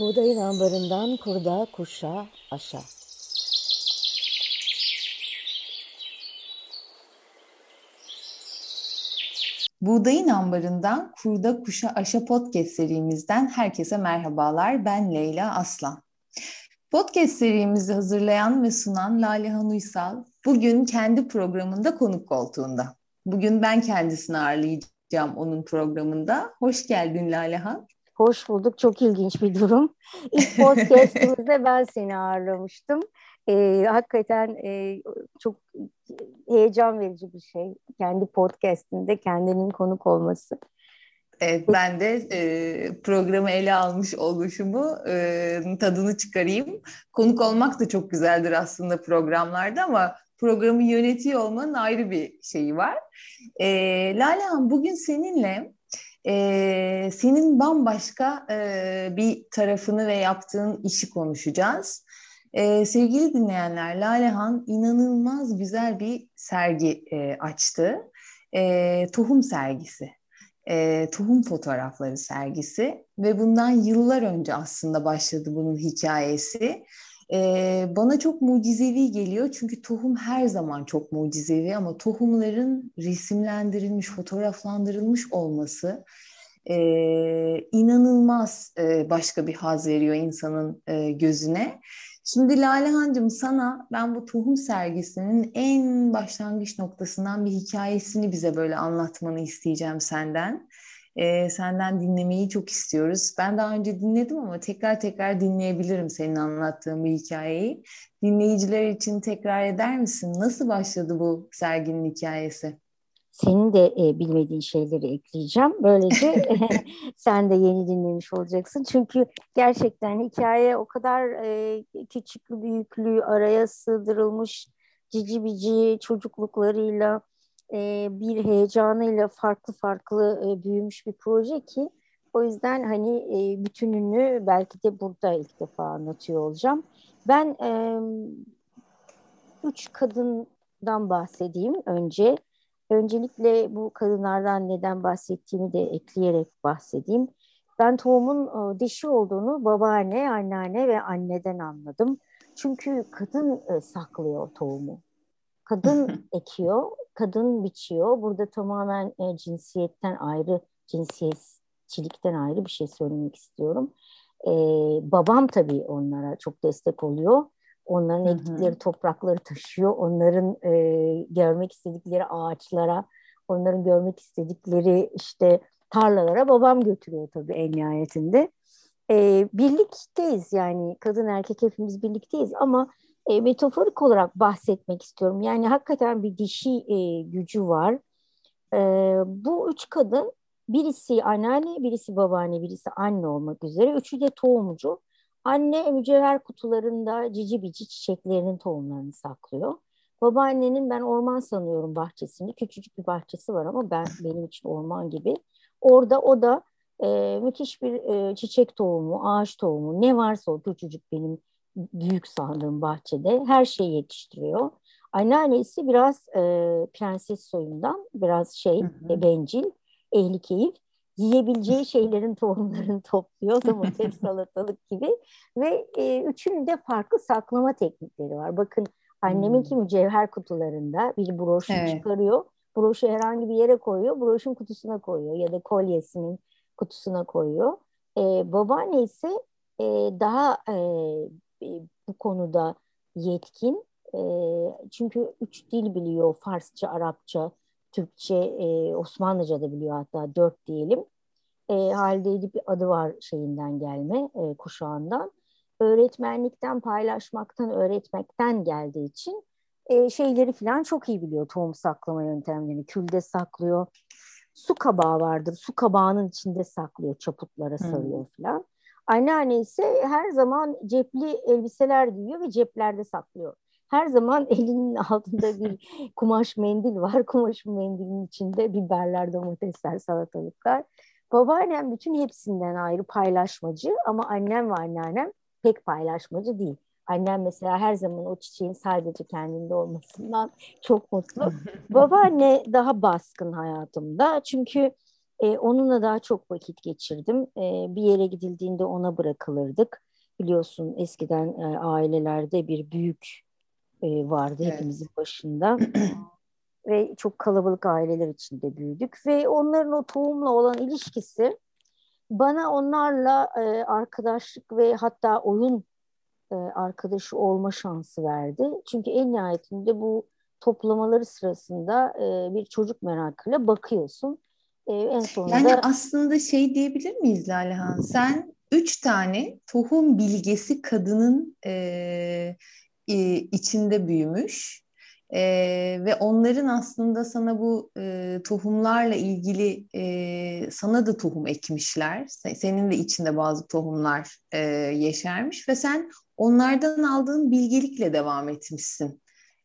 Buğdayın ambarından kurda, kuşa, aşa. Buğdayın ambarından Kurda Kuşa Aşa podcast serimizden herkese merhabalar. Ben Leyla Aslan. Podcast serimizi hazırlayan ve sunan Lale Uysal bugün kendi programında konuk koltuğunda. Bugün ben kendisini ağırlayacağım onun programında. Hoş geldin Lalehan. Hoş bulduk. Çok ilginç bir durum. İlk podcastimizde ben seni ağırlamıştım. Ee, hakikaten e, çok heyecan verici bir şey. Kendi podcastinde kendinin konuk olması. Evet ben de e, programı ele almış oluşumu e, tadını çıkarayım. Konuk olmak da çok güzeldir aslında programlarda ama programı yönetiyor olmanın ayrı bir şeyi var. E, Lale Han bugün seninle e, senin bambaşka e, bir tarafını ve yaptığın işi konuşacağız. E, sevgili dinleyenler, Lalehan inanılmaz güzel bir sergi e, açtı. E, tohum sergisi. E, tohum fotoğrafları sergisi ve bundan yıllar önce aslında başladı bunun hikayesi. Ee, bana çok mucizevi geliyor çünkü tohum her zaman çok mucizevi ama tohumların resimlendirilmiş, fotoğraflandırılmış olması e, inanılmaz e, başka bir haz veriyor insanın e, gözüne. Şimdi Lalehancığım sana ben bu tohum sergisinin en başlangıç noktasından bir hikayesini bize böyle anlatmanı isteyeceğim senden e, senden dinlemeyi çok istiyoruz. Ben daha önce dinledim ama tekrar tekrar dinleyebilirim senin anlattığın bir hikayeyi. Dinleyiciler için tekrar eder misin? Nasıl başladı bu serginin hikayesi? Senin de e, bilmediğin şeyleri ekleyeceğim. Böylece sen de yeni dinlemiş olacaksın. Çünkü gerçekten hikaye o kadar e, küçüklü büyüklü araya sığdırılmış cici bici çocukluklarıyla e, bir heyecanıyla farklı farklı e, büyümüş bir proje ki o yüzden hani e, bütününü belki de burada ilk defa anlatıyor olacağım. Ben e, üç kadından bahsedeyim önce. Öncelikle bu kadınlardan neden bahsettiğimi de ekleyerek bahsedeyim. Ben tohumun e, dişi olduğunu babaanne, anneanne ve anneden anladım. Çünkü kadın e, saklıyor tohumu. Kadın ekiyor, kadın biçiyor. Burada tamamen e, cinsiyetten ayrı, cinsiyetçilikten ayrı bir şey söylemek istiyorum. E, babam tabii onlara çok destek oluyor. Onların Hı-hı. ektikleri toprakları taşıyor. Onların e, görmek istedikleri ağaçlara, onların görmek istedikleri işte tarlalara babam götürüyor tabii en nihayetinde. E, birlikteyiz yani kadın erkek hepimiz birlikteyiz ama e, metaforik olarak bahsetmek istiyorum. Yani hakikaten bir dişi e, gücü var. E, bu üç kadın birisi anneanne, birisi babaanne, birisi anne olmak üzere. Üçü de tohumcu. Anne mücevher kutularında cici bici çiçeklerinin tohumlarını saklıyor. Babaannenin ben orman sanıyorum bahçesini. Küçücük bir bahçesi var ama ben benim için orman gibi. Orada o da e, müthiş bir e, çiçek tohumu, ağaç tohumu ne varsa o küçücük benim büyük sandığım bahçede her şeyi yetiştiriyor. Anneannesi biraz e, prenses soyundan, biraz şey hı hı. bencil, ehli keyif. Yiyebileceği şeylerin tohumlarını topluyor, domates, salatalık gibi. Ve e, üçünün de farklı saklama teknikleri var. Bakın anneminki hmm. mücevher kutularında bir broşu evet. çıkarıyor. Broşu herhangi bir yere koyuyor, broşun kutusuna koyuyor ya da kolyesinin kutusuna koyuyor. E, babaanne ise e, daha e, e, bu konuda yetkin. E, çünkü üç dil biliyor. Farsça, Arapça, Türkçe, e, Osmanlıca da biliyor hatta dört diyelim. E, Halide Edip bir adı var şeyinden gelme, e, kuşağından. Öğretmenlikten, paylaşmaktan, öğretmekten geldiği için e, şeyleri falan çok iyi biliyor. Tohum saklama yöntemlerini. Külde saklıyor. Su kabağı vardır. Su kabağının içinde saklıyor. Çaputlara sarıyor hmm. falan. Anneanne ise her zaman cepli elbiseler giyiyor ve ceplerde saklıyor. Her zaman elinin altında bir kumaş mendil var. Kumaş mendilin içinde biberler, domatesler, salatalıklar. Babaannem bütün hepsinden ayrı paylaşmacı ama annem ve anneannem pek paylaşmacı değil. Annem mesela her zaman o çiçeğin sadece kendinde olmasından çok mutlu. Babaanne daha baskın hayatımda çünkü E, onunla daha çok vakit geçirdim. E, bir yere gidildiğinde ona bırakılırdık. Biliyorsun eskiden e, ailelerde bir büyük e, vardı evet. hepimizin başında. ve çok kalabalık aileler içinde büyüdük ve onların o tohumla olan ilişkisi bana onlarla e, arkadaşlık ve hatta oyun e, arkadaşı olma şansı verdi. Çünkü en nihayetinde bu toplamaları sırasında e, bir çocuk merakıyla bakıyorsun. E, en sonunda... Yani aslında şey diyebilir miyiz Lalehan? Sen üç tane tohum bilgesi kadının e, e, içinde büyümüş e, ve onların aslında sana bu e, tohumlarla ilgili e, sana da tohum ekmişler. Senin de içinde bazı tohumlar e, yeşermiş ve sen onlardan aldığın bilgelikle devam etmişsin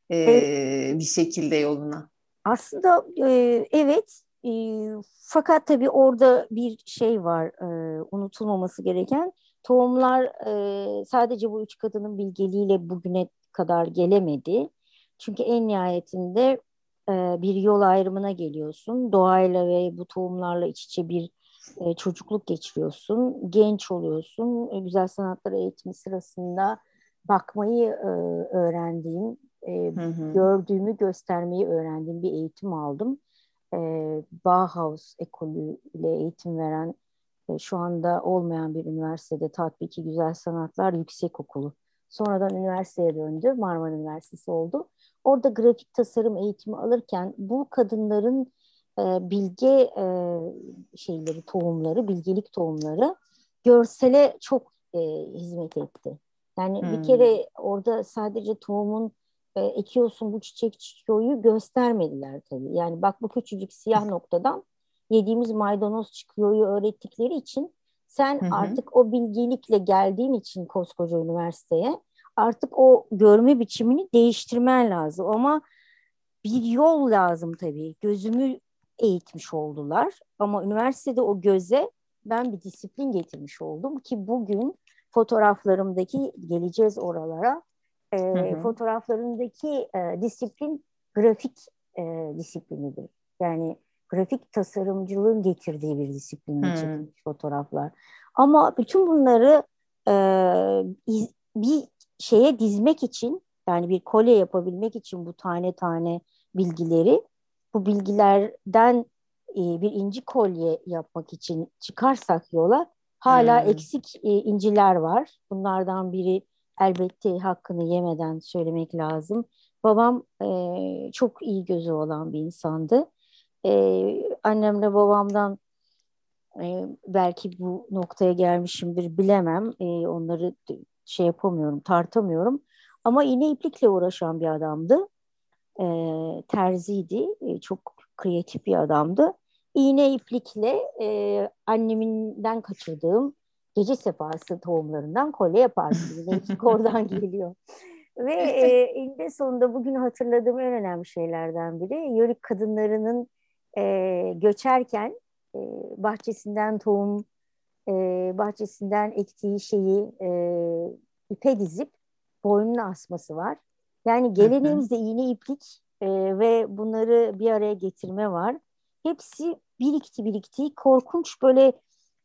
e, evet. bir şekilde yoluna. Aslında e, evet e, fakat tabii orada bir şey var e, unutulmaması gereken. Tohumlar e, sadece bu üç kadının bilgeliğiyle bugüne kadar gelemedi. Çünkü en nihayetinde e, bir yol ayrımına geliyorsun. Doğayla ve bu tohumlarla iç içe bir e, çocukluk geçiriyorsun. Genç oluyorsun. E, güzel sanatlar eğitimi sırasında bakmayı e, öğrendiğim, e, hı hı. gördüğümü göstermeyi öğrendiğim bir eğitim aldım. E, Bauhaus ekolü ile eğitim veren e, şu anda olmayan bir üniversitede Tatbiki Güzel Sanatlar Yüksek Okulu. Sonradan üniversiteye döndü. Marmara Üniversitesi oldu. Orada grafik tasarım eğitimi alırken bu kadınların e, bilge e, şeyleri, tohumları, bilgelik tohumları görsele çok e, hizmet etti. Yani hmm. bir kere orada sadece tohumun e, ekiyorsun bu çiçek çıkıyoryu göstermediler tabii. Yani bak bu küçücük siyah noktadan yediğimiz maydanoz çıkıyoryu öğrettikleri için sen hı hı. artık o bilgelikle geldiğin için koskoca üniversiteye artık o görme biçimini değiştirmen lazım. Ama bir yol lazım tabii. Gözümü eğitmiş oldular. Ama üniversitede o göze ben bir disiplin getirmiş oldum ki bugün fotoğraflarımdaki geleceğiz oralara. E, hı hı. Fotoğraflarımdaki e, disiplin grafik e, disiplinidir. Yani grafik tasarımcılığın getirdiği bir disiplinle hmm. çekilmiş fotoğraflar. Ama bütün bunları e, iz, bir şeye dizmek için yani bir kolye yapabilmek için bu tane tane bilgileri bu bilgilerden e, bir inci kolye yapmak için çıkarsak yola hala hmm. eksik e, inciler var. Bunlardan biri elbette hakkını yemeden söylemek lazım. Babam e, çok iyi gözü olan bir insandı e, annemle babamdan e, belki bu noktaya gelmişimdir bilemem. E, onları şey yapamıyorum, tartamıyorum. Ama iğne iplikle uğraşan bir adamdı. E, terziydi. E, çok kreatif bir adamdı. İğne iplikle e, anneminden kaçırdığım gece sefası tohumlarından kolye. İğne iplik oradan geliyor. Ve e, eninde sonunda bugün hatırladığım en önemli şeylerden biri Yörük kadınlarının e, göçerken e, bahçesinden tohum, e, bahçesinden ektiği şeyi e, ipe dizip boynuna asması var. Yani geleneğimizde iğne iplik e, ve bunları bir araya getirme var. Hepsi birikti birikti korkunç böyle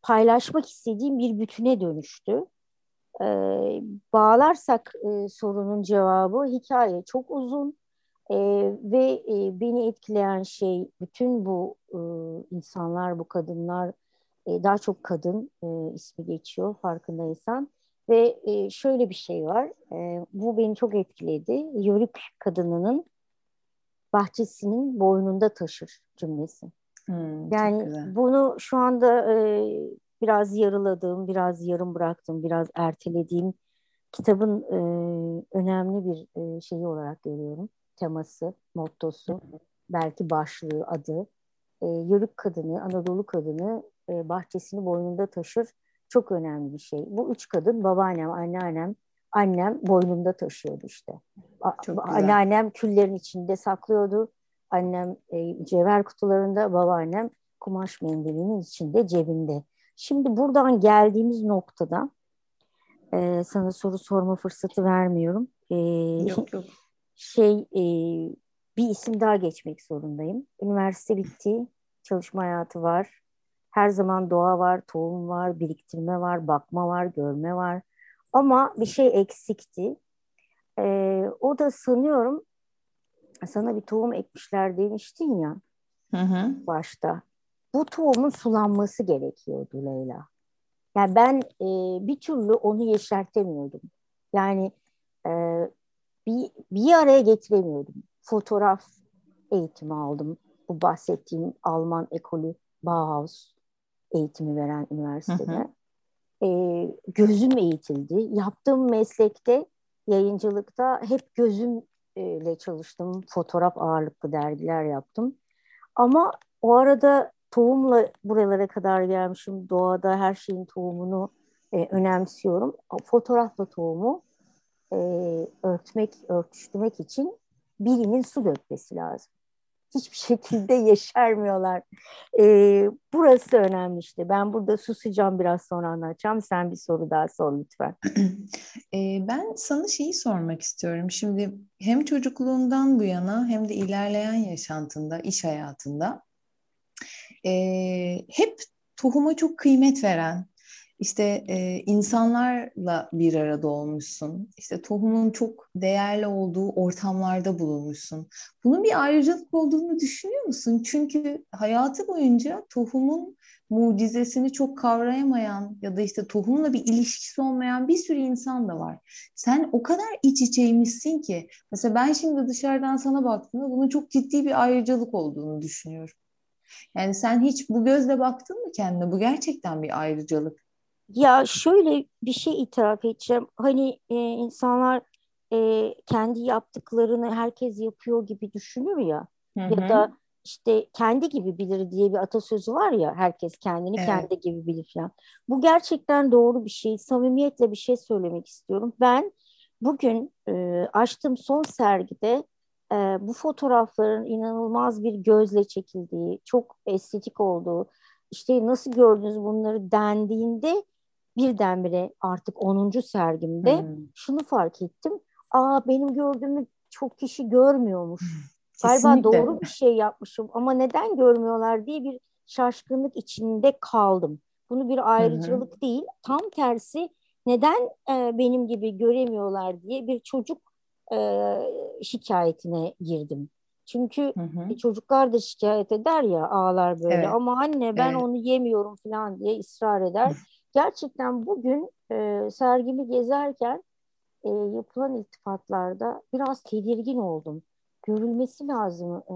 paylaşmak istediğim bir bütüne dönüştü. E, bağlarsak e, sorunun cevabı hikaye çok uzun e, ve e, beni etkileyen şey bütün bu e, insanlar, bu kadınlar, e, daha çok kadın e, ismi geçiyor farkındaysan. Ve e, şöyle bir şey var, e, bu beni çok etkiledi. Yörük kadınının bahçesinin boynunda taşır cümlesi. Hmm, yani bunu şu anda e, biraz yarıladığım, biraz yarım bıraktığım, biraz ertelediğim kitabın e, önemli bir e, şeyi olarak görüyorum teması, mottosu, belki başlığı, adı. E, yörük kadını, Anadolu kadını e, bahçesini boynunda taşır. Çok önemli bir şey. Bu üç kadın, babaannem, anneannem, annem boynunda taşıyordu işte. Çok Anneannem küllerin içinde saklıyordu. Annem e, cevher kutularında, babaannem kumaş mendilinin içinde, cebinde. Şimdi buradan geldiğimiz noktada e, sana soru sorma fırsatı vermiyorum. E, yok yok şey e, bir isim daha geçmek zorundayım. Üniversite bitti, çalışma hayatı var. Her zaman doğa var, tohum var, biriktirme var, bakma var, görme var. Ama bir şey eksikti. Ee, o da sanıyorum sana bir tohum ekmişler demiştin ya hı hı. başta. Bu tohumun sulanması gerekiyordu Leyla. Yani ben e, bir türlü onu yeşertemiyordum. Yani e, bir, bir araya getiremiyordum. Fotoğraf eğitimi aldım. Bu bahsettiğim Alman ekolü Bauhaus eğitimi veren üniversitede. Hı hı. E, gözüm eğitildi. Yaptığım meslekte, yayıncılıkta hep gözümle çalıştım. Fotoğraf ağırlıklı dergiler yaptım. Ama o arada tohumla buralara kadar gelmişim. Doğada her şeyin tohumunu e, önemsiyorum. Fotoğrafla tohumu e, örtmek, örtüştürmek için birinin su dökmesi lazım. Hiçbir şekilde yeşermiyorlar. E, burası önemli işte. Ben burada susacağım biraz sonra anlatacağım. Sen bir soru daha sor lütfen. E, ben sana şeyi sormak istiyorum. Şimdi hem çocukluğundan bu yana hem de ilerleyen yaşantında, iş hayatında e, hep tohuma çok kıymet veren, işte e, insanlarla bir arada olmuşsun. İşte tohumun çok değerli olduğu ortamlarda bulunmuşsun. Bunun bir ayrıcalık olduğunu düşünüyor musun? Çünkü hayatı boyunca tohumun mucizesini çok kavrayamayan ya da işte tohumla bir ilişkisi olmayan bir sürü insan da var. Sen o kadar iç içeymişsin ki mesela ben şimdi dışarıdan sana baktığımda bunun çok ciddi bir ayrıcalık olduğunu düşünüyorum. Yani sen hiç bu gözle baktın mı kendine? Bu gerçekten bir ayrıcalık. Ya şöyle bir şey itiraf edeceğim. Hani e, insanlar e, kendi yaptıklarını herkes yapıyor gibi düşünür ya. Hı hı. Ya da işte kendi gibi bilir diye bir atasözü var ya. Herkes kendini evet. kendi gibi bilir falan. Bu gerçekten doğru bir şey. Samimiyetle bir şey söylemek istiyorum. Ben bugün e, açtığım son sergide e, bu fotoğrafların inanılmaz bir gözle çekildiği, çok estetik olduğu, işte nasıl gördünüz bunları dendiğinde birdenbire artık 10. sergimde hmm. şunu fark ettim. Aa benim gördüğümü çok kişi görmüyormuş. Kesinlikle. Galiba doğru bir şey yapmışım ama neden görmüyorlar diye bir şaşkınlık içinde kaldım. Bunu bir ayrıcalık hı değil, tam tersi neden e, benim gibi göremiyorlar diye bir çocuk e, şikayetine girdim. Çünkü hı hı. çocuklar da şikayet eder ya ağlar böyle evet. ama anne ben evet. onu yemiyorum falan diye ısrar eder. Gerçekten bugün e, sergimi gezerken e, yapılan iltifatlarda biraz tedirgin oldum. Görülmesi lazım e,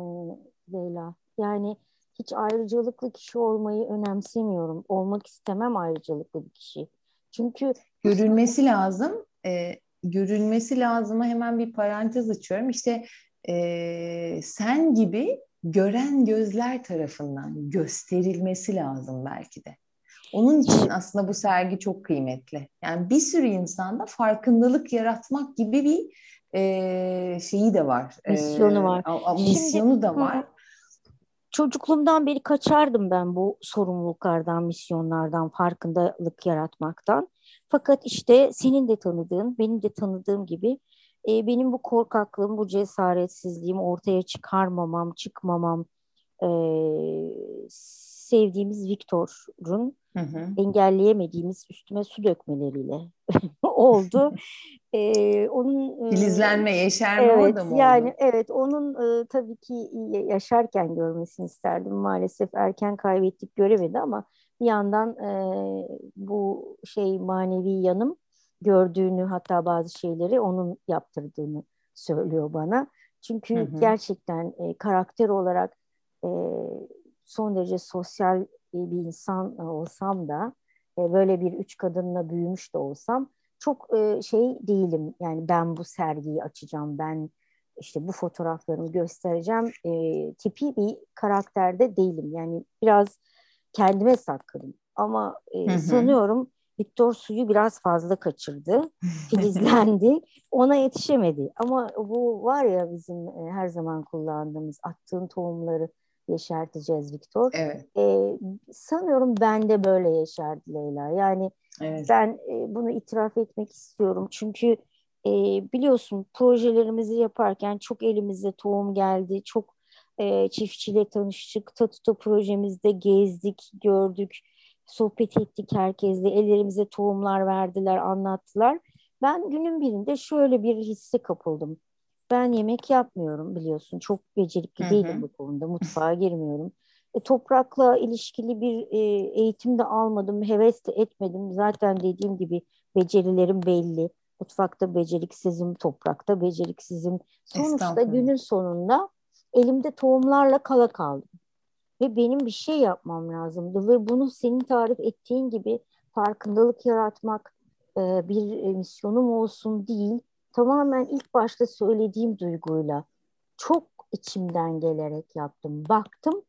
Leyla. Yani hiç ayrıcalıklı kişi olmayı önemsemiyorum. Olmak istemem ayrıcalıklı bir kişi. Çünkü görülmesi lazım. E, görülmesi lazıma hemen bir parantez açıyorum. İşte e, sen gibi gören gözler tarafından gösterilmesi lazım belki de. Onun için aslında bu sergi çok kıymetli. Yani bir sürü insanda farkındalık yaratmak gibi bir e, şeyi de var. Misyonu var. A, a, misyonu Şimdi, da var. Çocukluğumdan beri kaçardım ben bu sorumluluklardan, misyonlardan, farkındalık yaratmaktan. Fakat işte senin de tanıdığın, benim de tanıdığım gibi e, benim bu korkaklığım, bu cesaretsizliğim, ortaya çıkarmamam, çıkmamam, e, sevdiğimiz Viktor'un hı hı. engelleyemediğimiz üstüme su dökmeleriyle oldu. ee, onun filizlenme, yeşerme evet, orada mı yani, oldu? Evet, onun e, tabii ki yaşarken görmesini isterdim. Maalesef erken kaybettik, göremedi ama bir yandan e, bu şey manevi yanım gördüğünü hatta bazı şeyleri onun yaptırdığını söylüyor bana. Çünkü hı hı. gerçekten e, karakter olarak e, son derece sosyal bir insan olsam da e, böyle bir üç kadınla büyümüş de olsam çok e, şey değilim. Yani ben bu sergiyi açacağım, ben işte bu fotoğraflarımı göstereceğim e, tipi bir karakterde değilim. Yani biraz kendime sakladım. Ama e, hı hı. sanıyorum Victor suyu biraz fazla kaçırdı. Filizlendi. Ona yetişemedi. Ama bu var ya bizim e, her zaman kullandığımız attığın tohumları yeşerteceğiz Viktor. Evet. E, sanıyorum ben de böyle yeşerdi Leyla. Yani evet. ben e, bunu itiraf etmek istiyorum. Çünkü e, biliyorsun projelerimizi yaparken çok elimize tohum geldi. Çok e, çiftçiyle tanıştık. Tatuto projemizde gezdik, gördük, sohbet ettik herkesle. Ellerimize tohumlar verdiler, anlattılar. Ben günün birinde şöyle bir hisse kapıldım. Ben yemek yapmıyorum biliyorsun. Çok becerikli değilim bu konuda. Mutfağa girmiyorum. E, toprakla ilişkili bir e, eğitim de almadım. Heves de etmedim. Zaten dediğim gibi becerilerim belli. Mutfakta beceriksizim, toprakta beceriksizim. Sonuçta günün sonunda elimde tohumlarla kala kaldım. Ve benim bir şey yapmam lazımdı. Ve bunu senin tarif ettiğin gibi farkındalık yaratmak, e, bir misyonum olsun değil. Tamamen ilk başta söylediğim duyguyla çok içimden gelerek yaptım. Baktım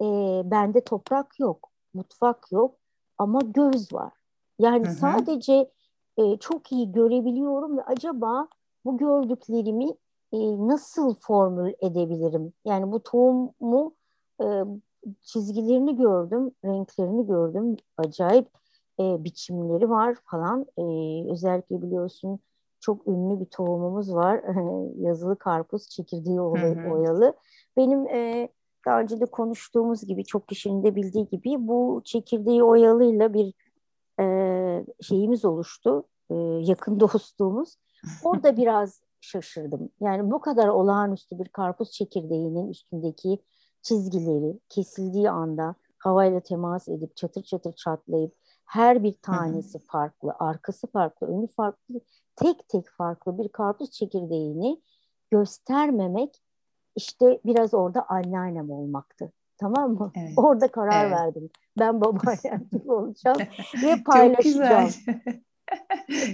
e, bende toprak yok, mutfak yok ama göz var. Yani hı hı. sadece e, çok iyi görebiliyorum ve acaba bu gördüklerimi e, nasıl formül edebilirim? Yani bu tohumu e, çizgilerini gördüm, renklerini gördüm. Acayip e, biçimleri var falan. E, özellikle biliyorsun çok ünlü bir tohumumuz var. Yazılı karpuz çekirdeği oyalı. Benim e, daha önce de konuştuğumuz gibi çok kişinin de bildiği gibi bu çekirdeği oyalıyla bir e, şeyimiz oluştu. E, yakın dostluğumuz. Orada biraz şaşırdım. Yani bu kadar olağanüstü bir karpuz çekirdeğinin üstündeki çizgileri kesildiği anda havayla temas edip çatır çatır çatlayıp her bir tanesi farklı, arkası farklı, önü farklı, tek tek farklı bir karpuz çekirdeğini göstermemek işte biraz orada anneannem olmaktı. Tamam mı? Evet. Orada karar evet. verdim. Ben babaannem gibi olacağım ve paylaşacağım.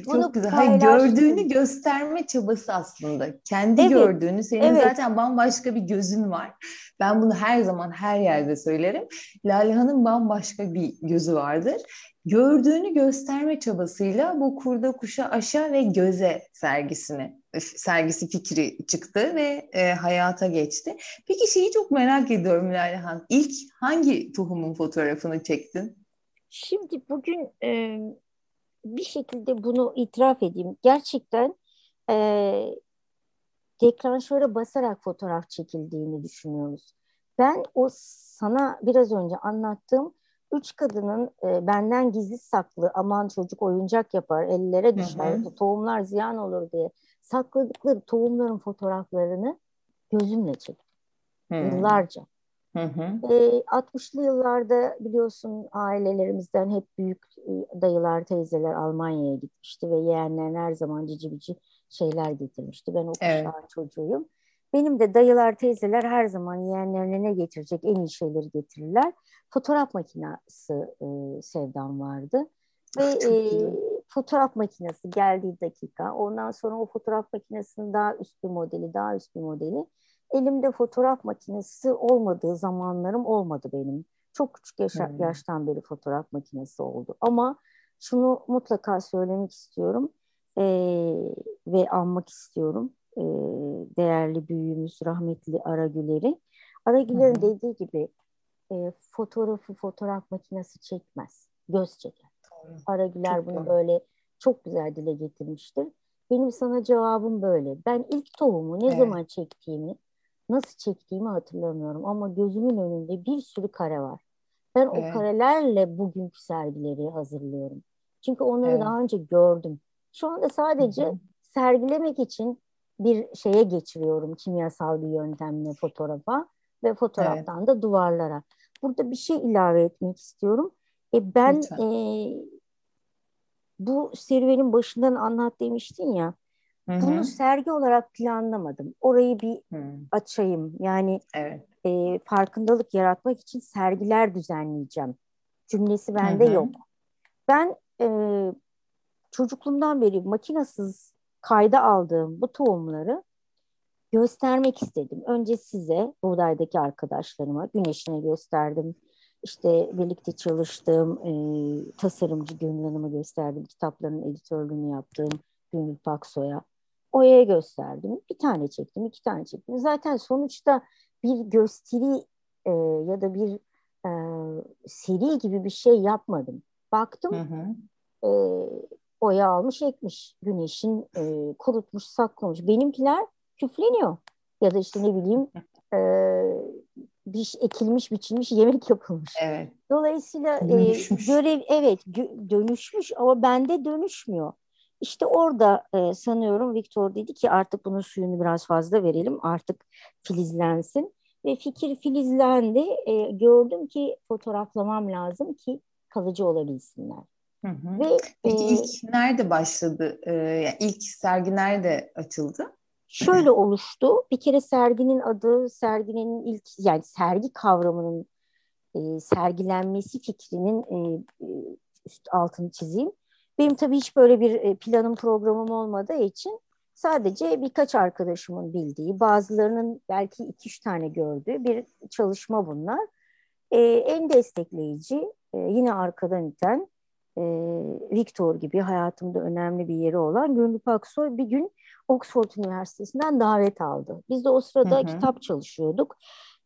Bunu Çok güzel. Hayır, gördüğünü gösterme çabası aslında. Kendi evet. gördüğünü, senin evet. zaten bambaşka bir gözün var. Ben bunu her zaman her yerde söylerim. Lalehan'ın bambaşka bir gözü vardır gördüğünü gösterme çabasıyla bu kurda kuşa aşa ve göze sergisini sergisi fikri çıktı ve e, hayata geçti. Peki şeyi çok merak ediyorum Lalehan. İlk hangi tohumun fotoğrafını çektin? Şimdi bugün e, bir şekilde bunu itiraf edeyim. Gerçekten e, deklanşöre basarak fotoğraf çekildiğini düşünüyoruz. Ben o sana biraz önce anlattığım üç kadının e, benden gizli saklı aman çocuk oyuncak yapar ellere düşer hı hı. tohumlar ziyan olur diye sakladıkları tohumların fotoğraflarını gözümle çektim. Hı. Yıllarca. Hı hı. E, 60'lı yıllarda biliyorsun ailelerimizden hep büyük e, dayılar, teyzeler Almanya'ya gitmişti ve yeğenler her zaman cici bici şeyler getirmişti. Ben o evet. çocuğuyum. Benim de dayılar, teyzeler her zaman yeğenlerine ne getirecek en iyi şeyleri getirirler. Fotoğraf makinesi e, sevdam vardı. Ve e, fotoğraf makinesi geldiği dakika, ondan sonra o fotoğraf makinesinin daha üst bir modeli, daha üst bir modeli. Elimde fotoğraf makinesi olmadığı zamanlarım olmadı benim. Çok küçük yaşa, hmm. yaştan beri fotoğraf makinesi oldu. Ama şunu mutlaka söylemek istiyorum e, ve anmak istiyorum e, değerli büyüğümüz rahmetli Aragüler'i. Aragüler'in dediği gibi e, fotoğrafı fotoğraf makinesi çekmez, göz çeker. Aragüler bunu doğru. böyle çok güzel dile getirmiştir. Benim sana cevabım böyle. Ben ilk tohumu ne evet. zaman çektiğimi, nasıl çektiğimi hatırlamıyorum ama gözümün önünde bir sürü kare var. Ben evet. o karelerle bugünkü sergileri hazırlıyorum. Çünkü onları evet. daha önce gördüm. Şu anda sadece Hı-hı. sergilemek için bir şeye geçiriyorum kimyasal bir yöntemle fotoğrafa ve fotoğraftan evet. da duvarlara. Burada bir şey ilave etmek istiyorum. E ben e, bu serüvenin başından anlat demiştin ya. Hı-hı. Bunu sergi olarak planlamadım. Orayı bir Hı. açayım. Yani evet. e, farkındalık yaratmak için sergiler düzenleyeceğim. Cümlesi bende Hı-hı. yok. Ben e, çocukluğumdan beri makinasız kayda aldığım bu tohumları göstermek istedim. Önce size, buğdaydaki arkadaşlarıma, güneşine gösterdim. İşte birlikte çalıştığım e, tasarımcı Gönül Hanım'a gösterdim. Kitapların editörlüğünü yaptığım Gönül Paksoy'a. Oya'ya gösterdim. Bir tane çektim, iki tane çektim. Zaten sonuçta bir gösteri e, ya da bir e, seri gibi bir şey yapmadım. Baktım hı hı. E, Oya almış ekmiş. Güneşin e, kurutmuş saklamış. Benimkiler küfleniyor. Ya da işte ne bileyim e, bir ekilmiş biçilmiş yemek yapılmış. Evet. Dolayısıyla e, görev evet gö- dönüşmüş ama bende dönüşmüyor. İşte orada e, sanıyorum Viktor dedi ki artık bunun suyunu biraz fazla verelim artık filizlensin. Ve fikir filizlendi. E, gördüm ki fotoğraflamam lazım ki kalıcı olabilsinler. Hı hı. Ve, Peki e, ilk nerede başladı? Ee, yani ilk sergi nerede açıldı? Şöyle oluştu. Bir kere serginin adı, serginin ilk yani sergi kavramının e, sergilenmesi fikrinin e, e üst altını çizeyim. Benim tabii hiç böyle bir e, planım programım olmadığı için sadece birkaç arkadaşımın bildiği, bazılarının belki iki üç tane gördüğü bir çalışma bunlar. E, en destekleyici, e, yine arkadan iten e, Victor gibi hayatımda önemli bir yeri olan Gönül Paksoy bir gün Oxford Üniversitesi'nden davet aldı. Biz de o sırada hı hı. kitap çalışıyorduk.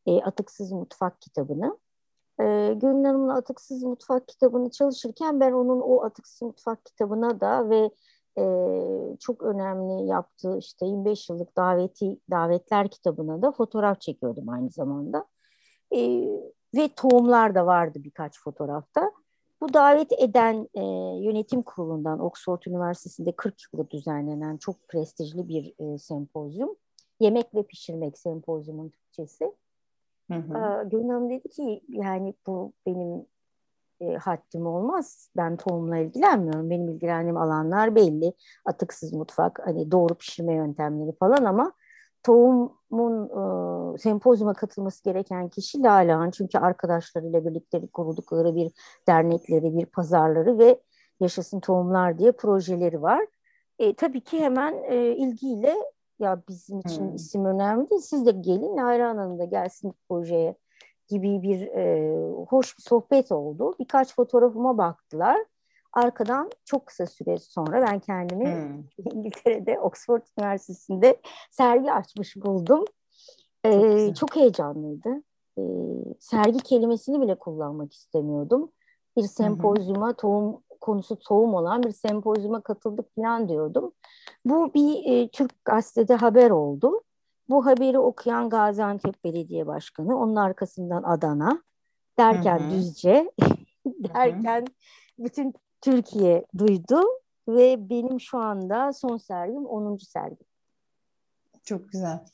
E, Atıksız Mutfak kitabını. E, Gönül Hanım'ın Atıksız Mutfak kitabını çalışırken ben onun o Atıksız Mutfak kitabına da ve e, çok önemli yaptığı işte 25 yıllık daveti davetler kitabına da fotoğraf çekiyordum aynı zamanda. E, ve tohumlar da vardı birkaç fotoğrafta. Bu davet eden e, yönetim kurulundan Oxford Üniversitesi'nde 40 yıldır düzenlenen çok prestijli bir e, sempozyum. Yemek ve Pişirmek sempozyumun Türkçesi. Hı Gönül Hanım dedi ki yani bu benim e, haddim olmaz. Ben tohumla ilgilenmiyorum. Benim ilgilendiğim alanlar belli. Atıksız mutfak, hani doğru pişirme yöntemleri falan ama tohumun e, sempozyuma katılması gereken kişi Lale Çünkü arkadaşlarıyla birlikte kuruldukları bir dernekleri, bir pazarları ve Yaşasın Tohumlar diye projeleri var. E, tabii ki hemen e, ilgiyle ya bizim için hmm. isim önemli değil. Siz de gelin Lale Hanım da gelsin projeye gibi bir e, hoş bir sohbet oldu. Birkaç fotoğrafıma baktılar. Arkadan çok kısa süre sonra ben kendimi hmm. İngiltere'de Oxford Üniversitesi'nde sergi açmış buldum. Ee, çok, çok heyecanlıydı. Ee, sergi kelimesini bile kullanmak istemiyordum. Bir sempozyuma tohum konusu tohum olan bir sempozyuma katıldık falan diyordum. Bu bir e, Türk gazetede haber oldu. Bu haberi okuyan Gaziantep Belediye Başkanı, onun arkasından Adana, derken hı hı. Düzce, derken hı hı. bütün Türkiye duydu ve benim şu anda son sergim 10. sergim. Çok güzel.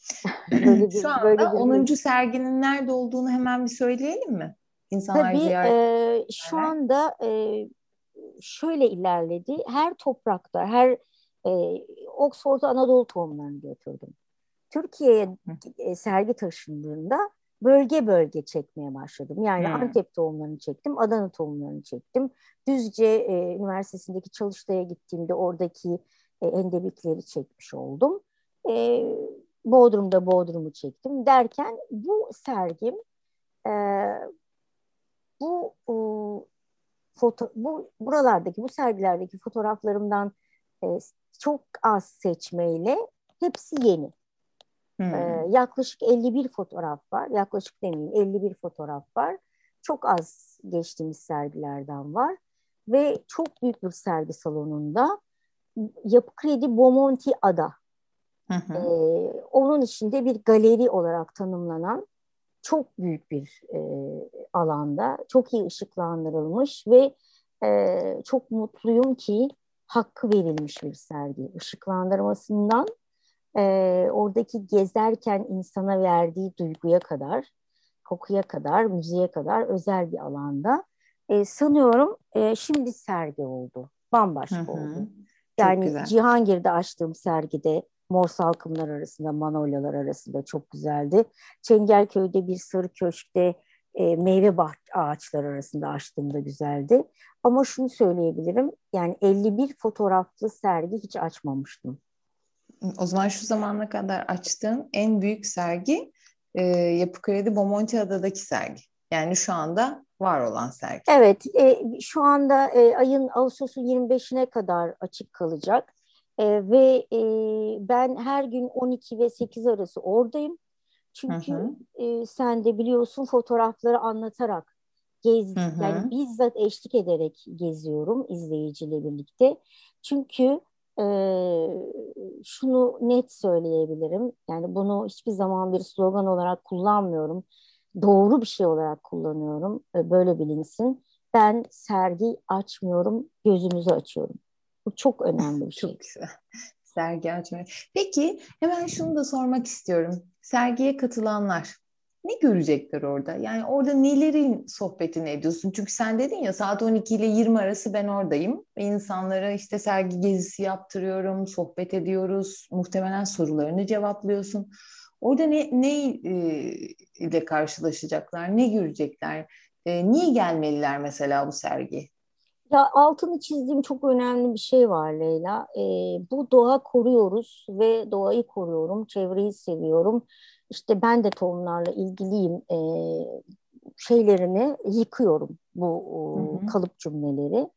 böyle bir, şu anda böyle bir 10. serginin nerede olduğunu hemen bir söyleyelim mi? İnsanlar Tabii ziyaret... e, şu anda e, şöyle ilerledi. Her toprakta, her e, Oxford'a Anadolu tohumlarını götürdüm. Türkiye'ye e, sergi taşındığında bölge bölge çekmeye başladım. Yani hmm. Antep tohumlarını çektim, Adana tohumlarını çektim. Düzce e, Üniversitesi'ndeki çalıştaya gittiğimde oradaki e, endemikleri çekmiş oldum. E, Bodrum'da Bodrum'u çektim derken bu sergim e, bu e, foto bu buralardaki bu sergilerdeki fotoğraflarımdan e, çok az seçmeyle hepsi yeni. Hmm. Ee, yaklaşık 51 fotoğraf var. Yaklaşık demeyeyim 51 fotoğraf var. Çok az geçtiğimiz sergilerden var. Ve çok büyük bir sergi salonunda Yapı Kredi Bomonti Ada. Hı Ee, onun içinde bir galeri olarak tanımlanan çok büyük bir e, alanda, çok iyi ışıklandırılmış ve e, çok mutluyum ki hakkı verilmiş bir sergi. Işıklandırmasından e, oradaki gezerken insana verdiği duyguya kadar, kokuya kadar, müziğe kadar özel bir alanda. E, sanıyorum e, şimdi sergi oldu. Bambaşka hı hı. oldu. Yani Cihangir'de açtığım sergide mor salkımlar arasında, manolyalar arasında çok güzeldi. Çengelköy'de bir sarı köşkte e, meyve ağaçları arasında açtığımda güzeldi. Ama şunu söyleyebilirim, yani 51 fotoğraflı sergi hiç açmamıştım. O zaman şu zamana kadar açtığın en büyük sergi e, Yapı Kredi Bomonti Adadaki sergi. Yani şu anda var olan sergi. Evet, e, şu anda e, ayın Ağustos'un 25'ine kadar açık kalacak. E, ve e, ben her gün 12 ve 8 arası oradayım. Çünkü hı hı. E, sen de biliyorsun fotoğrafları anlatarak gez, hı hı. yani bizzat eşlik ederek geziyorum izleyiciyle birlikte. Çünkü e, şunu net söyleyebilirim. Yani bunu hiçbir zaman bir slogan olarak kullanmıyorum. doğru bir şey olarak kullanıyorum. Böyle bilinsin. Ben sergi açmıyorum, gözümüzü açıyorum. Bu çok önemli bir şey. Çok güzel. Sergi açmıyor. Peki hemen şunu da sormak istiyorum. Sergiye katılanlar ne görecekler orada? Yani orada nelerin sohbetini ediyorsun? Çünkü sen dedin ya saat 12 ile 20 arası ben oradayım. Ve insanlara işte sergi gezisi yaptırıyorum, sohbet ediyoruz. Muhtemelen sorularını cevaplıyorsun. Orada ne, ne e, ile karşılaşacaklar, ne görecekler? E, niye gelmeliler mesela bu sergi? Ya altını çizdiğim çok önemli bir şey var Leyla. E, bu doğa koruyoruz ve doğayı koruyorum, çevreyi seviyorum. İşte ben de tohumlarla ilgiliyim e, şeylerini yıkıyorum bu hı. kalıp cümleleri.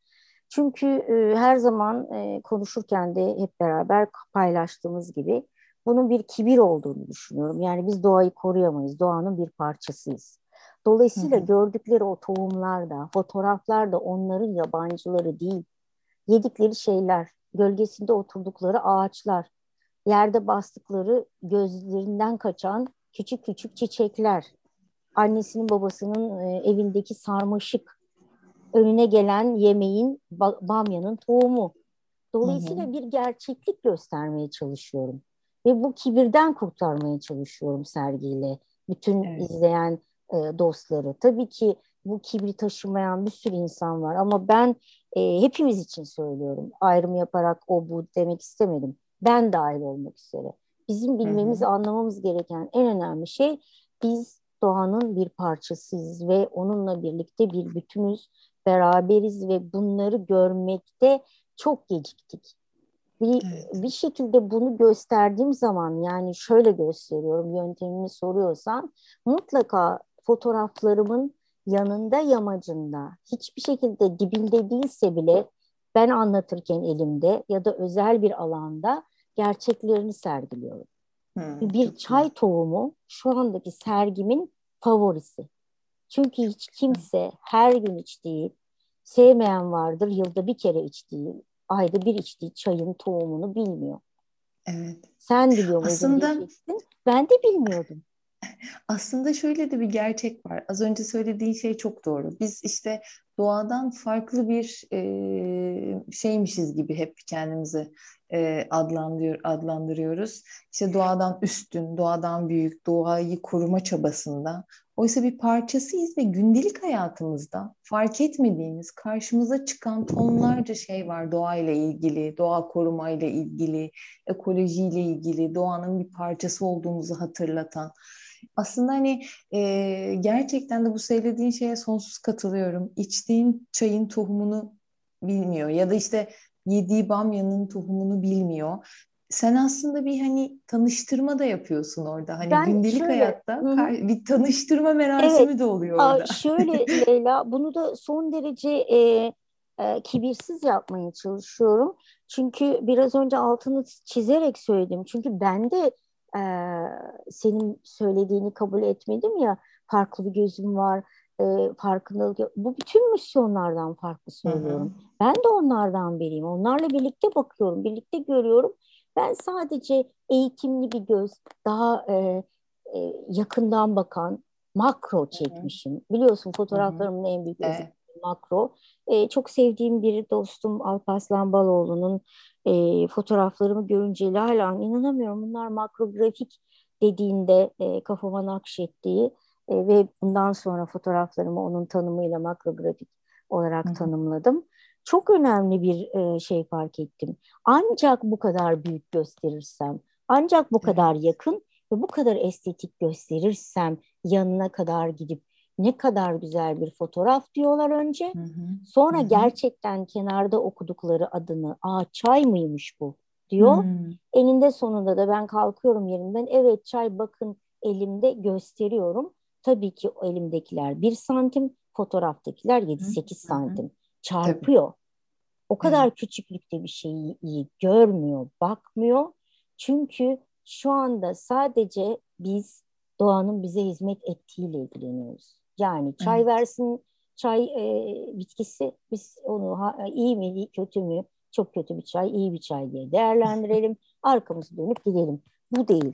Çünkü e, her zaman e, konuşurken de hep beraber paylaştığımız gibi bunun bir kibir olduğunu düşünüyorum. Yani biz doğayı koruyamayız, doğanın bir parçasıyız. Dolayısıyla hı hı. gördükleri o tohumlar da, fotoğraflar da onların yabancıları değil. Yedikleri şeyler, gölgesinde oturdukları ağaçlar, yerde bastıkları gözlerinden kaçan küçük küçük çiçekler, annesinin babasının e, evindeki sarmaşık, önüne gelen yemeğin bamyanın tohumu. Dolayısıyla hı hı. bir gerçeklik göstermeye çalışıyorum. Ve bu kibirden kurtarmaya çalışıyorum sergiyle bütün evet. izleyen e, dostları. Tabii ki bu kibri taşımayan bir sürü insan var ama ben e, hepimiz için söylüyorum. Ayrım yaparak o bu demek istemedim. Ben dahil olmak üzere. Bizim bilmemiz, hı hı. anlamamız gereken en önemli şey biz doğanın bir parçasıyız ve onunla birlikte bir bütünüz, beraberiz ve bunları görmekte çok geciktik. Bir, evet. bir şekilde bunu gösterdiğim zaman yani şöyle gösteriyorum yöntemimi soruyorsan mutlaka fotoğraflarımın yanında yamacında hiçbir şekilde dibinde değilse bile ben anlatırken elimde ya da özel bir alanda gerçeklerini sergiliyorum. Hmm, bir çay güzel. tohumu şu andaki sergimin favorisi. Çünkü hiç kimse her gün içtiği, sevmeyen vardır yılda bir kere içtiği, ayda bir içtiği çayın tohumunu bilmiyor. Evet. Sen biliyor muydun Aslında... Ben de bilmiyordum. Aslında şöyle de bir gerçek var. Az önce söylediğin şey çok doğru. Biz işte doğadan farklı bir e, şeymişiz gibi hep kendimizi e, adlandırıyor, adlandırıyoruz. İşte doğadan üstün, doğadan büyük, doğayı koruma çabasında. Oysa bir parçasıyız ve gündelik hayatımızda fark etmediğimiz, karşımıza çıkan tonlarca şey var doğayla ilgili, doğa korumayla ilgili, ekolojiyle ilgili, doğanın bir parçası olduğumuzu hatırlatan. Aslında hani e, gerçekten de bu söylediğin şeye sonsuz katılıyorum. İçtiğin çayın tohumunu bilmiyor ya da işte yediği bamyanın tohumunu bilmiyor. Sen aslında bir hani tanıştırma da yapıyorsun orada. Hani ben gündelik şöyle, hayatta hı. bir tanıştırma merasimi evet, de oluyor orada. Şöyle Leyla bunu da son derece e, e, kibirsiz yapmaya çalışıyorum. Çünkü biraz önce altını çizerek söyledim. Çünkü ben de e, senin söylediğini kabul etmedim ya farklı bir gözüm var e, farkındalık bu bütün misyonlardan farklı söylüyorum. Hı hı. Ben de onlardan biriyim. Onlarla birlikte bakıyorum, birlikte görüyorum. Ben sadece eğitimli bir göz, daha e, e, yakından bakan, makro çekmişim. Hı hı. Biliyorsun fotoğraflarımın hı hı. en büyük evet. Makro. E, çok sevdiğim bir dostum Alparslan Baloğlu'nun e, fotoğraflarımı görünce hala inanamıyorum. Bunlar makrografik dediğinde e, kafama nakşettiği e, ve bundan sonra fotoğraflarımı onun tanımıyla makrografik olarak Hı. tanımladım. Çok önemli bir e, şey fark ettim. Ancak bu kadar büyük gösterirsem, ancak bu kadar yakın ve bu kadar estetik gösterirsem yanına kadar gidip ne kadar güzel bir fotoğraf diyorlar önce. Hı hı. Sonra hı hı. gerçekten kenarda okudukları adını, aa çay mıymış bu diyor. Hı. Eninde sonunda da ben kalkıyorum yerimden. Evet çay bakın elimde gösteriyorum. Tabii ki elimdekiler bir santim, fotoğraftakiler 7-8 santim. Çarpıyor. Tabii. O kadar Hı. küçüklükte bir şeyi iyi görmüyor, bakmıyor. Çünkü şu anda sadece biz doğanın bize hizmet ettiğiyle ilgileniyoruz. Yani çay evet. versin, çay e, bitkisi biz onu ha, iyi mi, kötü mü, çok kötü bir çay, iyi bir çay diye değerlendirelim. arkamızı dönüp gidelim. Bu değil.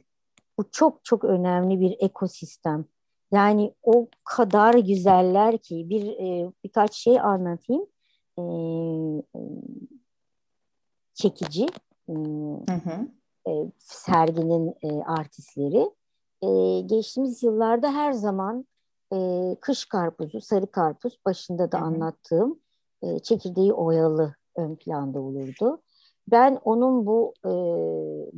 Bu çok çok önemli bir ekosistem. Yani o kadar güzeller ki bir e, birkaç şey anlatayım. E, çekici hı hı. E, serginin e, artistleri. E, geçtiğimiz yıllarda her zaman e, kış karpuzu, sarı karpuz başında da hı hı. anlattığım e, çekirdeği oyalı ön planda olurdu. Ben onun bu e,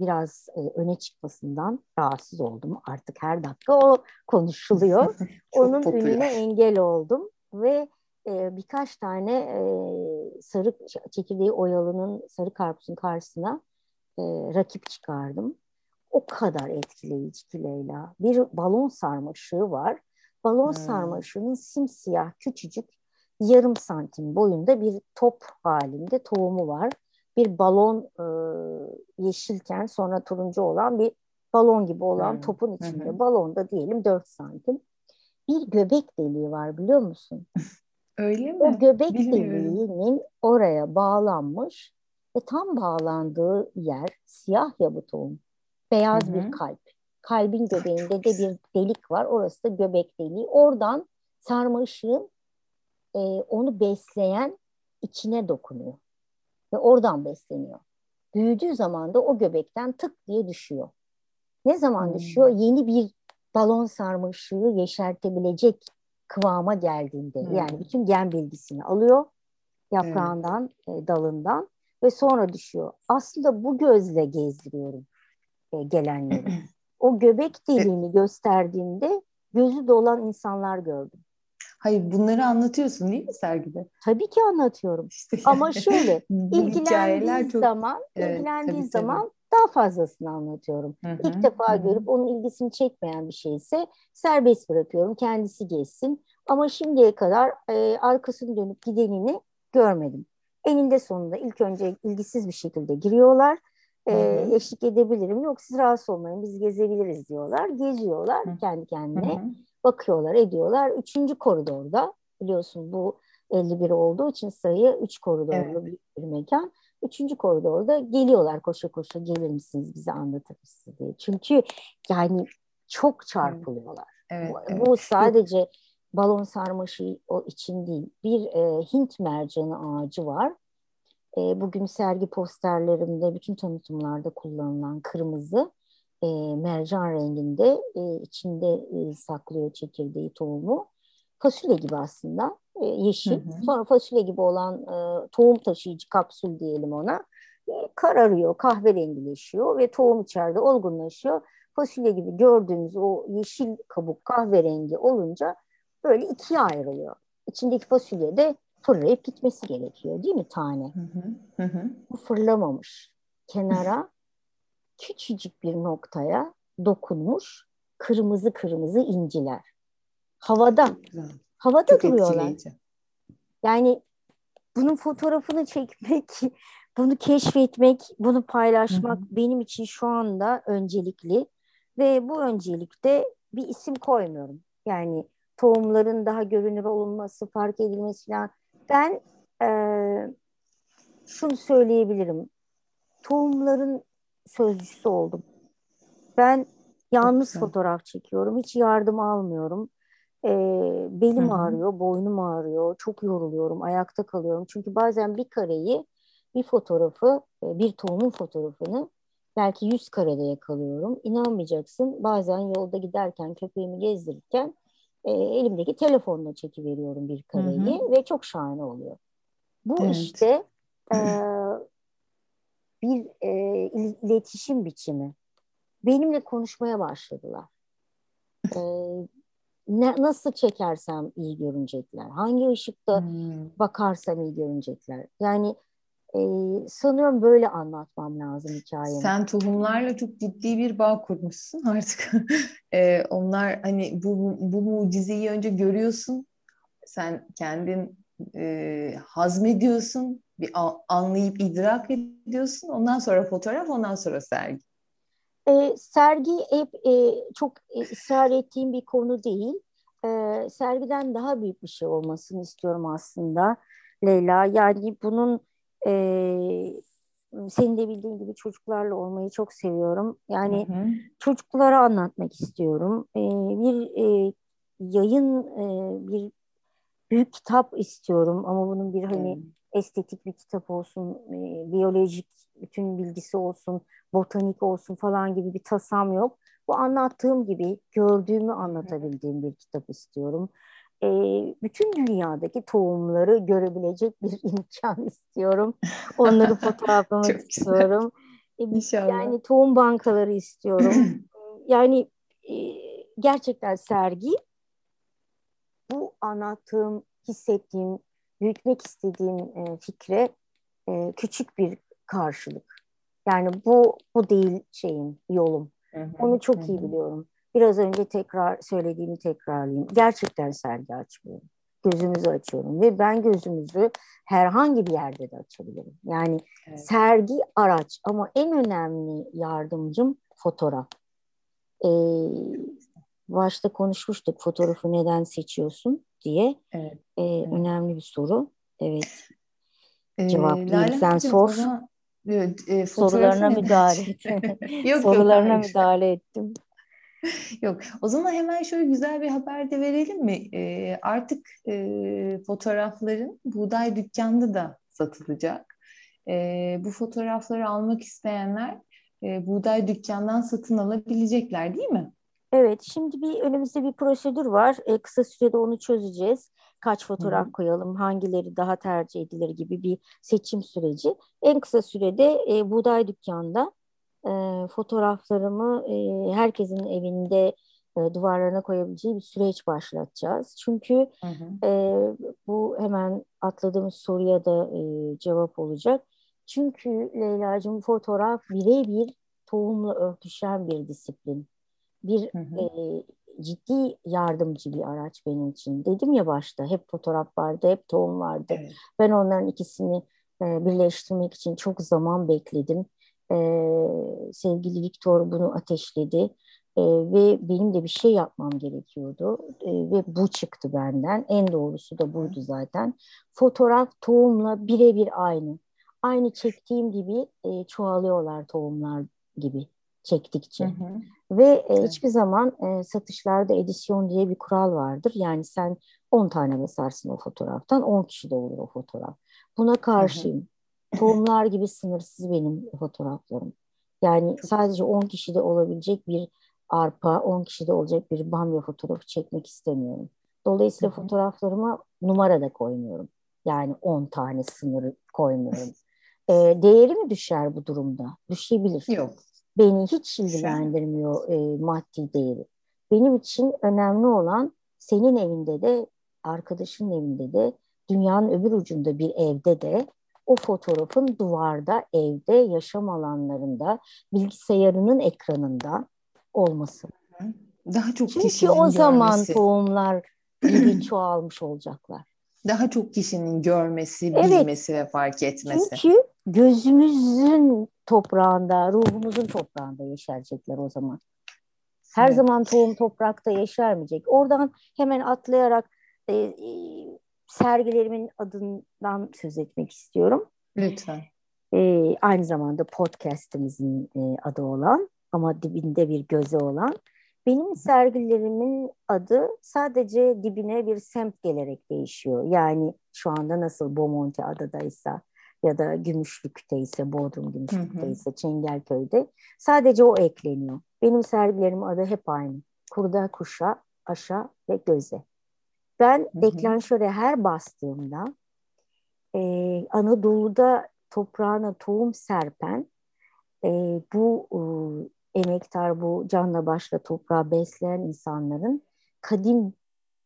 biraz e, öne çıkmasından rahatsız oldum. Artık her dakika o konuşuluyor. onun popüler. önüne engel oldum ve e, birkaç tane e, sarı çekirdeği oyalının sarı karpuzun karşısına e, rakip çıkardım. O kadar etkileyici ki Leyla. Bir balon sarmaşığı var. Balon hmm. sarmaşığının simsiyah küçücük yarım santim boyunda bir top halinde tohumu var bir balon e, yeşilken sonra turuncu olan bir balon gibi olan hmm. topun içinde. Hmm. Balonda diyelim 4 santim. Bir göbek deliği var biliyor musun? Öyle mi? O göbek Bilmiyorum. deliğinin oraya bağlanmış ve tam bağlandığı yer siyah ya bu tohum. Beyaz Hı-hı. bir kalp. Kalbin göbeğinde de bir delik var. Orası da göbek deliği. Oradan sarma ışığın e, onu besleyen içine dokunuyor ve oradan besleniyor. Büyüdüğü zaman da o göbekten tık diye düşüyor. Ne zaman hmm. düşüyor? Yeni bir balon sarmışlığı yeşertebilecek kıvama geldiğinde hmm. yani bütün gen bilgisini alıyor yaprağından, hmm. e, dalından ve sonra düşüyor. Aslında bu gözle gezdiriyorum e, gelenleri. o göbek deliğini gösterdiğinde gözü dolan insanlar gördüm. Hayır bunları anlatıyorsun değil mi sergide? Tabii ki anlatıyorum. İşte yani. Ama şöyle ilgilendiği çok... zaman evet, ilgilendiği tabii, zaman tabii. daha fazlasını anlatıyorum. Hı-hı, İlk defa hı. görüp onun ilgisini çekmeyen bir şeyse serbest bırakıyorum. Kendisi geçsin. Ama şimdiye kadar e, arkasını dönüp gidenini görmedim. Eninde sonunda ilk önce ilgisiz bir şekilde giriyorlar. E, eşlik edebilirim. Yok siz rahatsız olmayın biz gezebiliriz diyorlar. Geziyorlar Hı. kendi kendine. Hı-hı bakıyorlar, ediyorlar. Üçüncü koridorda biliyorsun bu 51 olduğu için sayı üç koridorlu evet. bir mekan. Üçüncü koridorda geliyorlar koşa koşa gelir misiniz bize anlatır mısınız diye. Çünkü yani çok çarpılıyorlar. Evet, bu, evet. bu sadece balon sarmaşı o için değil. Bir e, Hint mercanı ağacı var. E, bugün sergi posterlerimde bütün tanıtımlarda kullanılan kırmızı e, mercan renginde e, içinde e, saklıyor çekirdeği tohumu. Fasulye gibi aslında e, yeşil. Hı hı. Sonra fasulye gibi olan e, tohum taşıyıcı kapsül diyelim ona. E, kararıyor, kahverengileşiyor ve tohum içeride olgunlaşıyor. Fasulye gibi gördüğümüz o yeşil kabuk kahverengi olunca böyle ikiye ayrılıyor. İçindeki fasulye de fırlayıp gitmesi gerekiyor değil mi tane? Hı hı. Hı Bu fırlamamış. Kenara küçücük bir noktaya dokunmuş kırmızı kırmızı inciler. Havada. Havada Çok duruyorlar. Etkileyici. Yani bunun fotoğrafını çekmek, bunu keşfetmek, bunu paylaşmak Hı-hı. benim için şu anda öncelikli ve bu öncelikte bir isim koymuyorum. Yani tohumların daha görünür olunması, fark edilmesi falan. Ben e, şunu söyleyebilirim. Tohumların sözcüsü oldum. Ben yalnız fotoğraf çekiyorum. Hiç yardım almıyorum. Ee, belim Hı-hı. ağrıyor, boynum ağrıyor. Çok yoruluyorum, ayakta kalıyorum. Çünkü bazen bir kareyi, bir fotoğrafı, e, bir tohumun fotoğrafını belki yüz karede yakalıyorum. İnanmayacaksın bazen yolda giderken, köpeğimi gezdirirken e, elimdeki telefonla çekiveriyorum bir kareyi Hı-hı. ve çok şahane oluyor. Bu evet. işte e, bir e, iletişim biçimi. Benimle konuşmaya başladılar. E, ne, nasıl çekersem iyi görünecekler. Hangi ışıkta hmm. bakarsam iyi görünecekler. Yani e, sanıyorum böyle anlatmam lazım hikayemi. Sen tohumlarla çok ciddi bir bağ kurmuşsun artık. e, onlar hani bu, bu mucizeyi önce görüyorsun. Sen kendin e, hazmediyorsun bir anlayıp idrak ediyorsun. Ondan sonra fotoğraf, ondan sonra sergi. E, sergi hep e, çok ısrar ettiğim bir konu değil. E, sergiden daha büyük bir şey olmasını istiyorum aslında Leyla. Yani bunun e, senin de bildiğin gibi çocuklarla olmayı çok seviyorum. Yani hı hı. çocuklara anlatmak istiyorum. E, bir e, yayın e, bir büyük kitap istiyorum ama bunun bir hani hmm. estetik bir kitap olsun, e, biyolojik bütün bilgisi olsun, botanik olsun falan gibi bir tasam yok. Bu anlattığım gibi gördüğümü anlatabildiğim bir kitap istiyorum. E, bütün dünyadaki tohumları görebilecek bir imkan istiyorum. Onları fotoğraflamak istiyorum. E, İnşallah. Yani tohum bankaları istiyorum. yani e, gerçekten sergi bu anlattığım, hissettiğim, büyütmek istediğim e, fikre e, küçük bir karşılık. Yani bu bu değil şeyim, yolum. Onu çok iyi biliyorum. Biraz önce tekrar söylediğimi tekrarlayayım. Gerçekten sergi açmıyorum. Gözümüzü açıyorum ve ben gözümüzü herhangi bir yerde de açabilirim. Yani evet. sergi araç ama en önemli yardımcım fotoğraf. Ee, başta konuşmuştuk fotoğrafı neden seçiyorsun diye. Evet. Ee, evet. Önemli bir soru. Evet. Ee, Cevaplayayım. Sen sor. Evet, e, Sorularına müdahale et. yok, Sorularına yok, müdahale ettim. Yok. O zaman hemen şöyle güzel bir haber de verelim mi? E, artık e, fotoğrafların Buğday Dükkanı'nda da satılacak. E, bu fotoğrafları almak isteyenler e, Buğday Dükkanı'ndan satın alabilecekler değil mi? Evet, şimdi bir önümüzde bir prosedür var. E, kısa sürede onu çözeceğiz. Kaç fotoğraf Hı. koyalım, hangileri daha tercih edilir gibi bir seçim süreci. En kısa sürede e, Buğday Dükkanı'nda e, fotoğraflarımı e, herkesin evinde e, duvarlarına koyabileceği bir süreç başlatacağız. Çünkü hı hı. E, bu hemen atladığımız soruya da e, cevap olacak. Çünkü Leyla'cığım fotoğraf birebir tohumla örtüşen bir disiplin. Bir hı hı. E, ciddi yardımcı bir araç benim için. Dedim ya başta hep fotoğraf vardı, hep tohum vardı. Evet. Ben onların ikisini e, birleştirmek için çok zaman bekledim e, sevgili Viktor bunu ateşledi e, ve benim de bir şey yapmam gerekiyordu e, ve bu çıktı benden. En doğrusu da buydu zaten. Fotoğraf tohumla birebir aynı. Aynı çektiğim gibi e, çoğalıyorlar tohumlar gibi çektikçe. Hı hı. Ve e, hiçbir zaman e, satışlarda edisyon diye bir kural vardır. Yani sen 10 tane basarsın o fotoğraftan 10 kişi de olur o fotoğraf. Buna karşıyım. Hı hı. Tohumlar gibi sınırsız benim fotoğraflarım. Yani sadece 10 kişide olabilecek bir arpa, 10 kişide olacak bir bamya fotoğrafı çekmek istemiyorum. Dolayısıyla Hı-hı. fotoğraflarıma numara da koymuyorum. Yani 10 tane sınırı koymuyorum. e, değeri mi düşer bu durumda? Düşebilir. Yok. Beni hiç ilgilendirmiyor e, maddi değeri. Benim için önemli olan senin evinde de, arkadaşın evinde de, dünyanın öbür ucunda bir evde de o fotoğrafın duvarda, evde, yaşam alanlarında, bilgisayarının ekranında olması. Daha çok Çünkü kişinin o zaman görmesi. tohumlar gibi çoğalmış olacaklar. Daha çok kişinin görmesi, bilmesi evet. ve fark etmesi. Çünkü gözümüzün toprağında, ruhumuzun toprağında yeşerecekler o zaman. Her evet. zaman tohum toprakta yeşermeyecek. Oradan hemen atlayarak e, e sergilerimin adından söz etmek istiyorum. Lütfen. Ee, aynı zamanda podcastimizin e, adı olan ama dibinde bir gözü olan. Benim sergilerimin adı sadece dibine bir semt gelerek değişiyor. Yani şu anda nasıl Bomonti adadaysa ya da Gümüşlük'te ise, Bodrum Gümüşlük'te ise, Çengelköy'de sadece o ekleniyor. Benim sergilerimin adı hep aynı. Kurda, kuşa, aşa ve göze. Ben hı deklanşöre her bastığımda e, Anadolu'da toprağına tohum serpen e, bu e, emektar, bu canla başla toprağı besleyen insanların kadim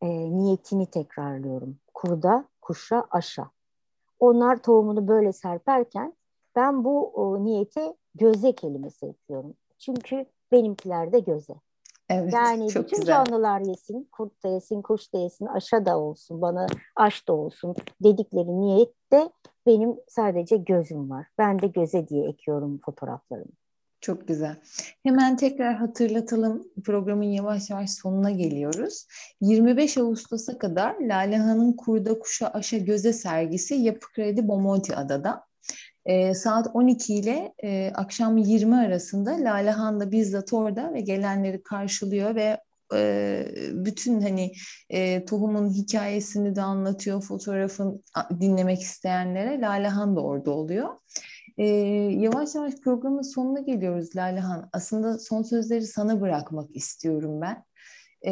e, niyetini tekrarlıyorum. Kurda, kuşa, aşa. Onlar tohumunu böyle serperken ben bu o, niyete göze kelimesi ekliyorum. Çünkü benimkiler de göze. Evet, yani çok bütün güzel. canlılar yesin, kurt da yesin, kuş da yesin, aşa da olsun, bana aş da olsun dedikleri niyette benim sadece gözüm var. Ben de göze diye ekiyorum fotoğraflarımı. Çok güzel. Hemen tekrar hatırlatalım. Programın yavaş yavaş sonuna geliyoruz. 25 Ağustos'a kadar Lalehan'ın Kurda Kuşa Aşa Göze sergisi Yapı Kredi Bomonti Adada. E, saat 12 ile e, akşam 20 arasında Lalehan'da bizzat orada ve gelenleri karşılıyor ve e, bütün hani e, tohumun hikayesini de anlatıyor fotoğrafın dinlemek isteyenlere. Lalehan da orada oluyor. E, yavaş yavaş programın sonuna geliyoruz Lalehan. Aslında son sözleri sana bırakmak istiyorum ben. E,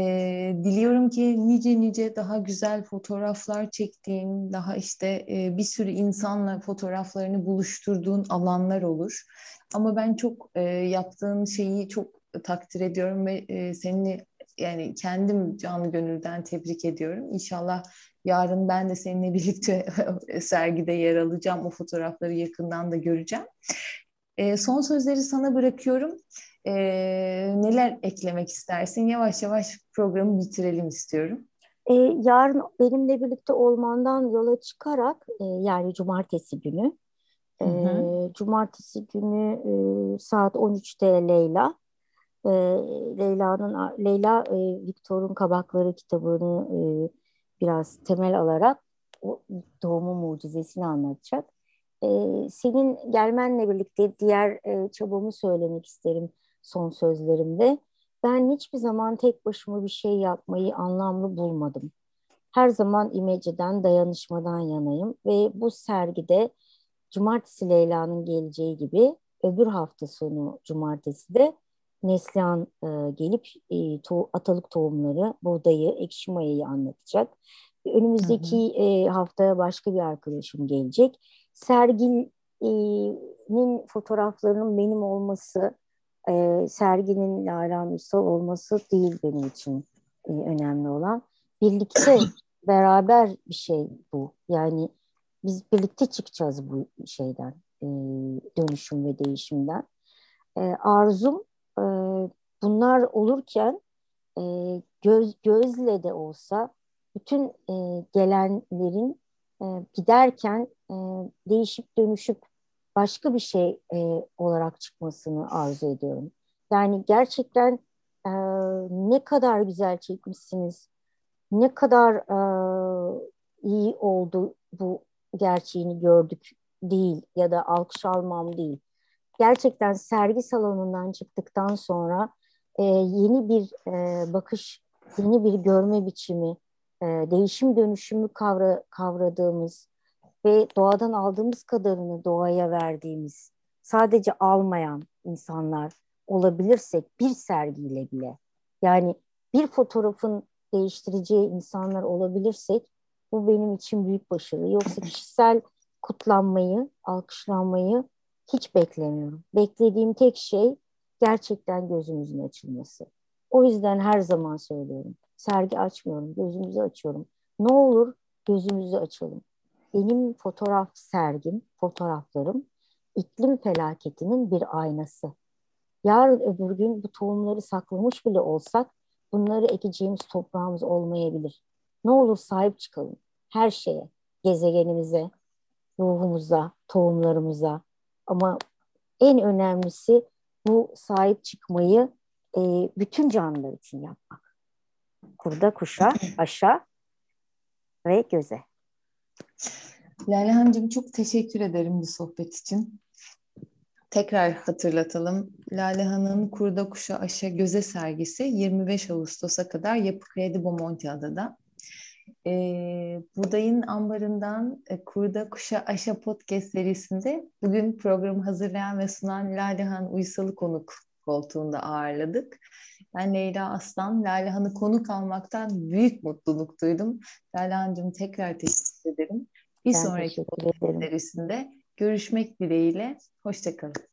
diliyorum ki nice nice daha güzel fotoğraflar çektiğin, daha işte e, bir sürü insanla fotoğraflarını buluşturduğun alanlar olur. Ama ben çok e, yaptığın şeyi çok takdir ediyorum ve e, seni yani kendim canı gönülden tebrik ediyorum. İnşallah yarın ben de seninle birlikte sergide yer alacağım. O fotoğrafları yakından da göreceğim. E, son sözleri sana bırakıyorum. E, neler eklemek istersin? Yavaş yavaş programı bitirelim istiyorum. E, yarın benimle birlikte olmandan yola çıkarak e, yani cumartesi günü Hı hı. E, cumartesi günü e, saat 13'te Leyla e, Leyla'nın Leyla e, Viktor'un Kabakları kitabını e, biraz temel alarak o doğumu mucizesini anlatacak. E, senin gelmenle birlikte diğer e, çabamı söylemek isterim son sözlerimde. Ben hiçbir zaman tek başıma bir şey yapmayı anlamlı bulmadım. Her zaman imeceden, dayanışmadan yanayım ve bu sergide Cumartesi Leyla'nın geleceği gibi öbür hafta sonu cumartesi de Neslihan e, gelip e, to atalık tohumları, buğdayı, ekşi mayayı anlatacak. Önümüzdeki hı hı. E, haftaya başka bir arkadaşım gelecek. Serginin fotoğraflarının benim olması, e, serginin Lala Ünsal olması değil benim için e, önemli olan. Birlikte beraber bir şey bu. Yani biz birlikte çıkacağız bu şeyden, e, dönüşüm ve değişimden. E, arzum e, bunlar olurken e, göz gözle de olsa bütün e, gelenlerin e, giderken e, değişip dönüşüp başka bir şey e, olarak çıkmasını arzu ediyorum. Yani gerçekten e, ne kadar güzel çekmişsiniz, ne kadar e, iyi oldu bu gerçeğini gördük değil ya da alkış almam değil. Gerçekten sergi salonundan çıktıktan sonra e, yeni bir e, bakış, yeni bir görme biçimi, e, değişim dönüşümü kavra, kavradığımız ve doğadan aldığımız kadarını doğaya verdiğimiz, sadece almayan insanlar olabilirsek bir sergiyle bile, yani bir fotoğrafın değiştireceği insanlar olabilirsek bu benim için büyük başarı. Yoksa kişisel kutlanmayı, alkışlanmayı hiç beklemiyorum. Beklediğim tek şey gerçekten gözümüzün açılması. O yüzden her zaman söylüyorum. Sergi açmıyorum, gözümüzü açıyorum. Ne olur gözümüzü açalım. Benim fotoğraf sergim, fotoğraflarım iklim felaketinin bir aynası. Yarın öbür gün bu tohumları saklamış bile olsak bunları ekeceğimiz toprağımız olmayabilir. Ne olur sahip çıkalım her şeye, gezegenimize, ruhumuza, tohumlarımıza. Ama en önemlisi bu sahip çıkmayı e, bütün canlılar için yapmak. Kurda, kuşa, aşa ve göze. Lale Hanımcığım çok teşekkür ederim bu sohbet için. Tekrar hatırlatalım. Lale Han'ın Kurda Kuşa Aşa Göze sergisi 25 Ağustos'a kadar Yapı Kredi Bomonti Adada. E, Buday'ın ambarından e, Kurda Kuşa Aşa podcast serisinde bugün programı hazırlayan ve sunan Lalehan Uysal'ı konuk koltuğunda ağırladık. Ben Leyla Aslan, Lalehan'ı konuk almaktan büyük mutluluk duydum. Lalehan'cığım tekrar teşekkür ederim. Bir ben sonraki podcast serisinde görüşmek dileğiyle. Hoşçakalın.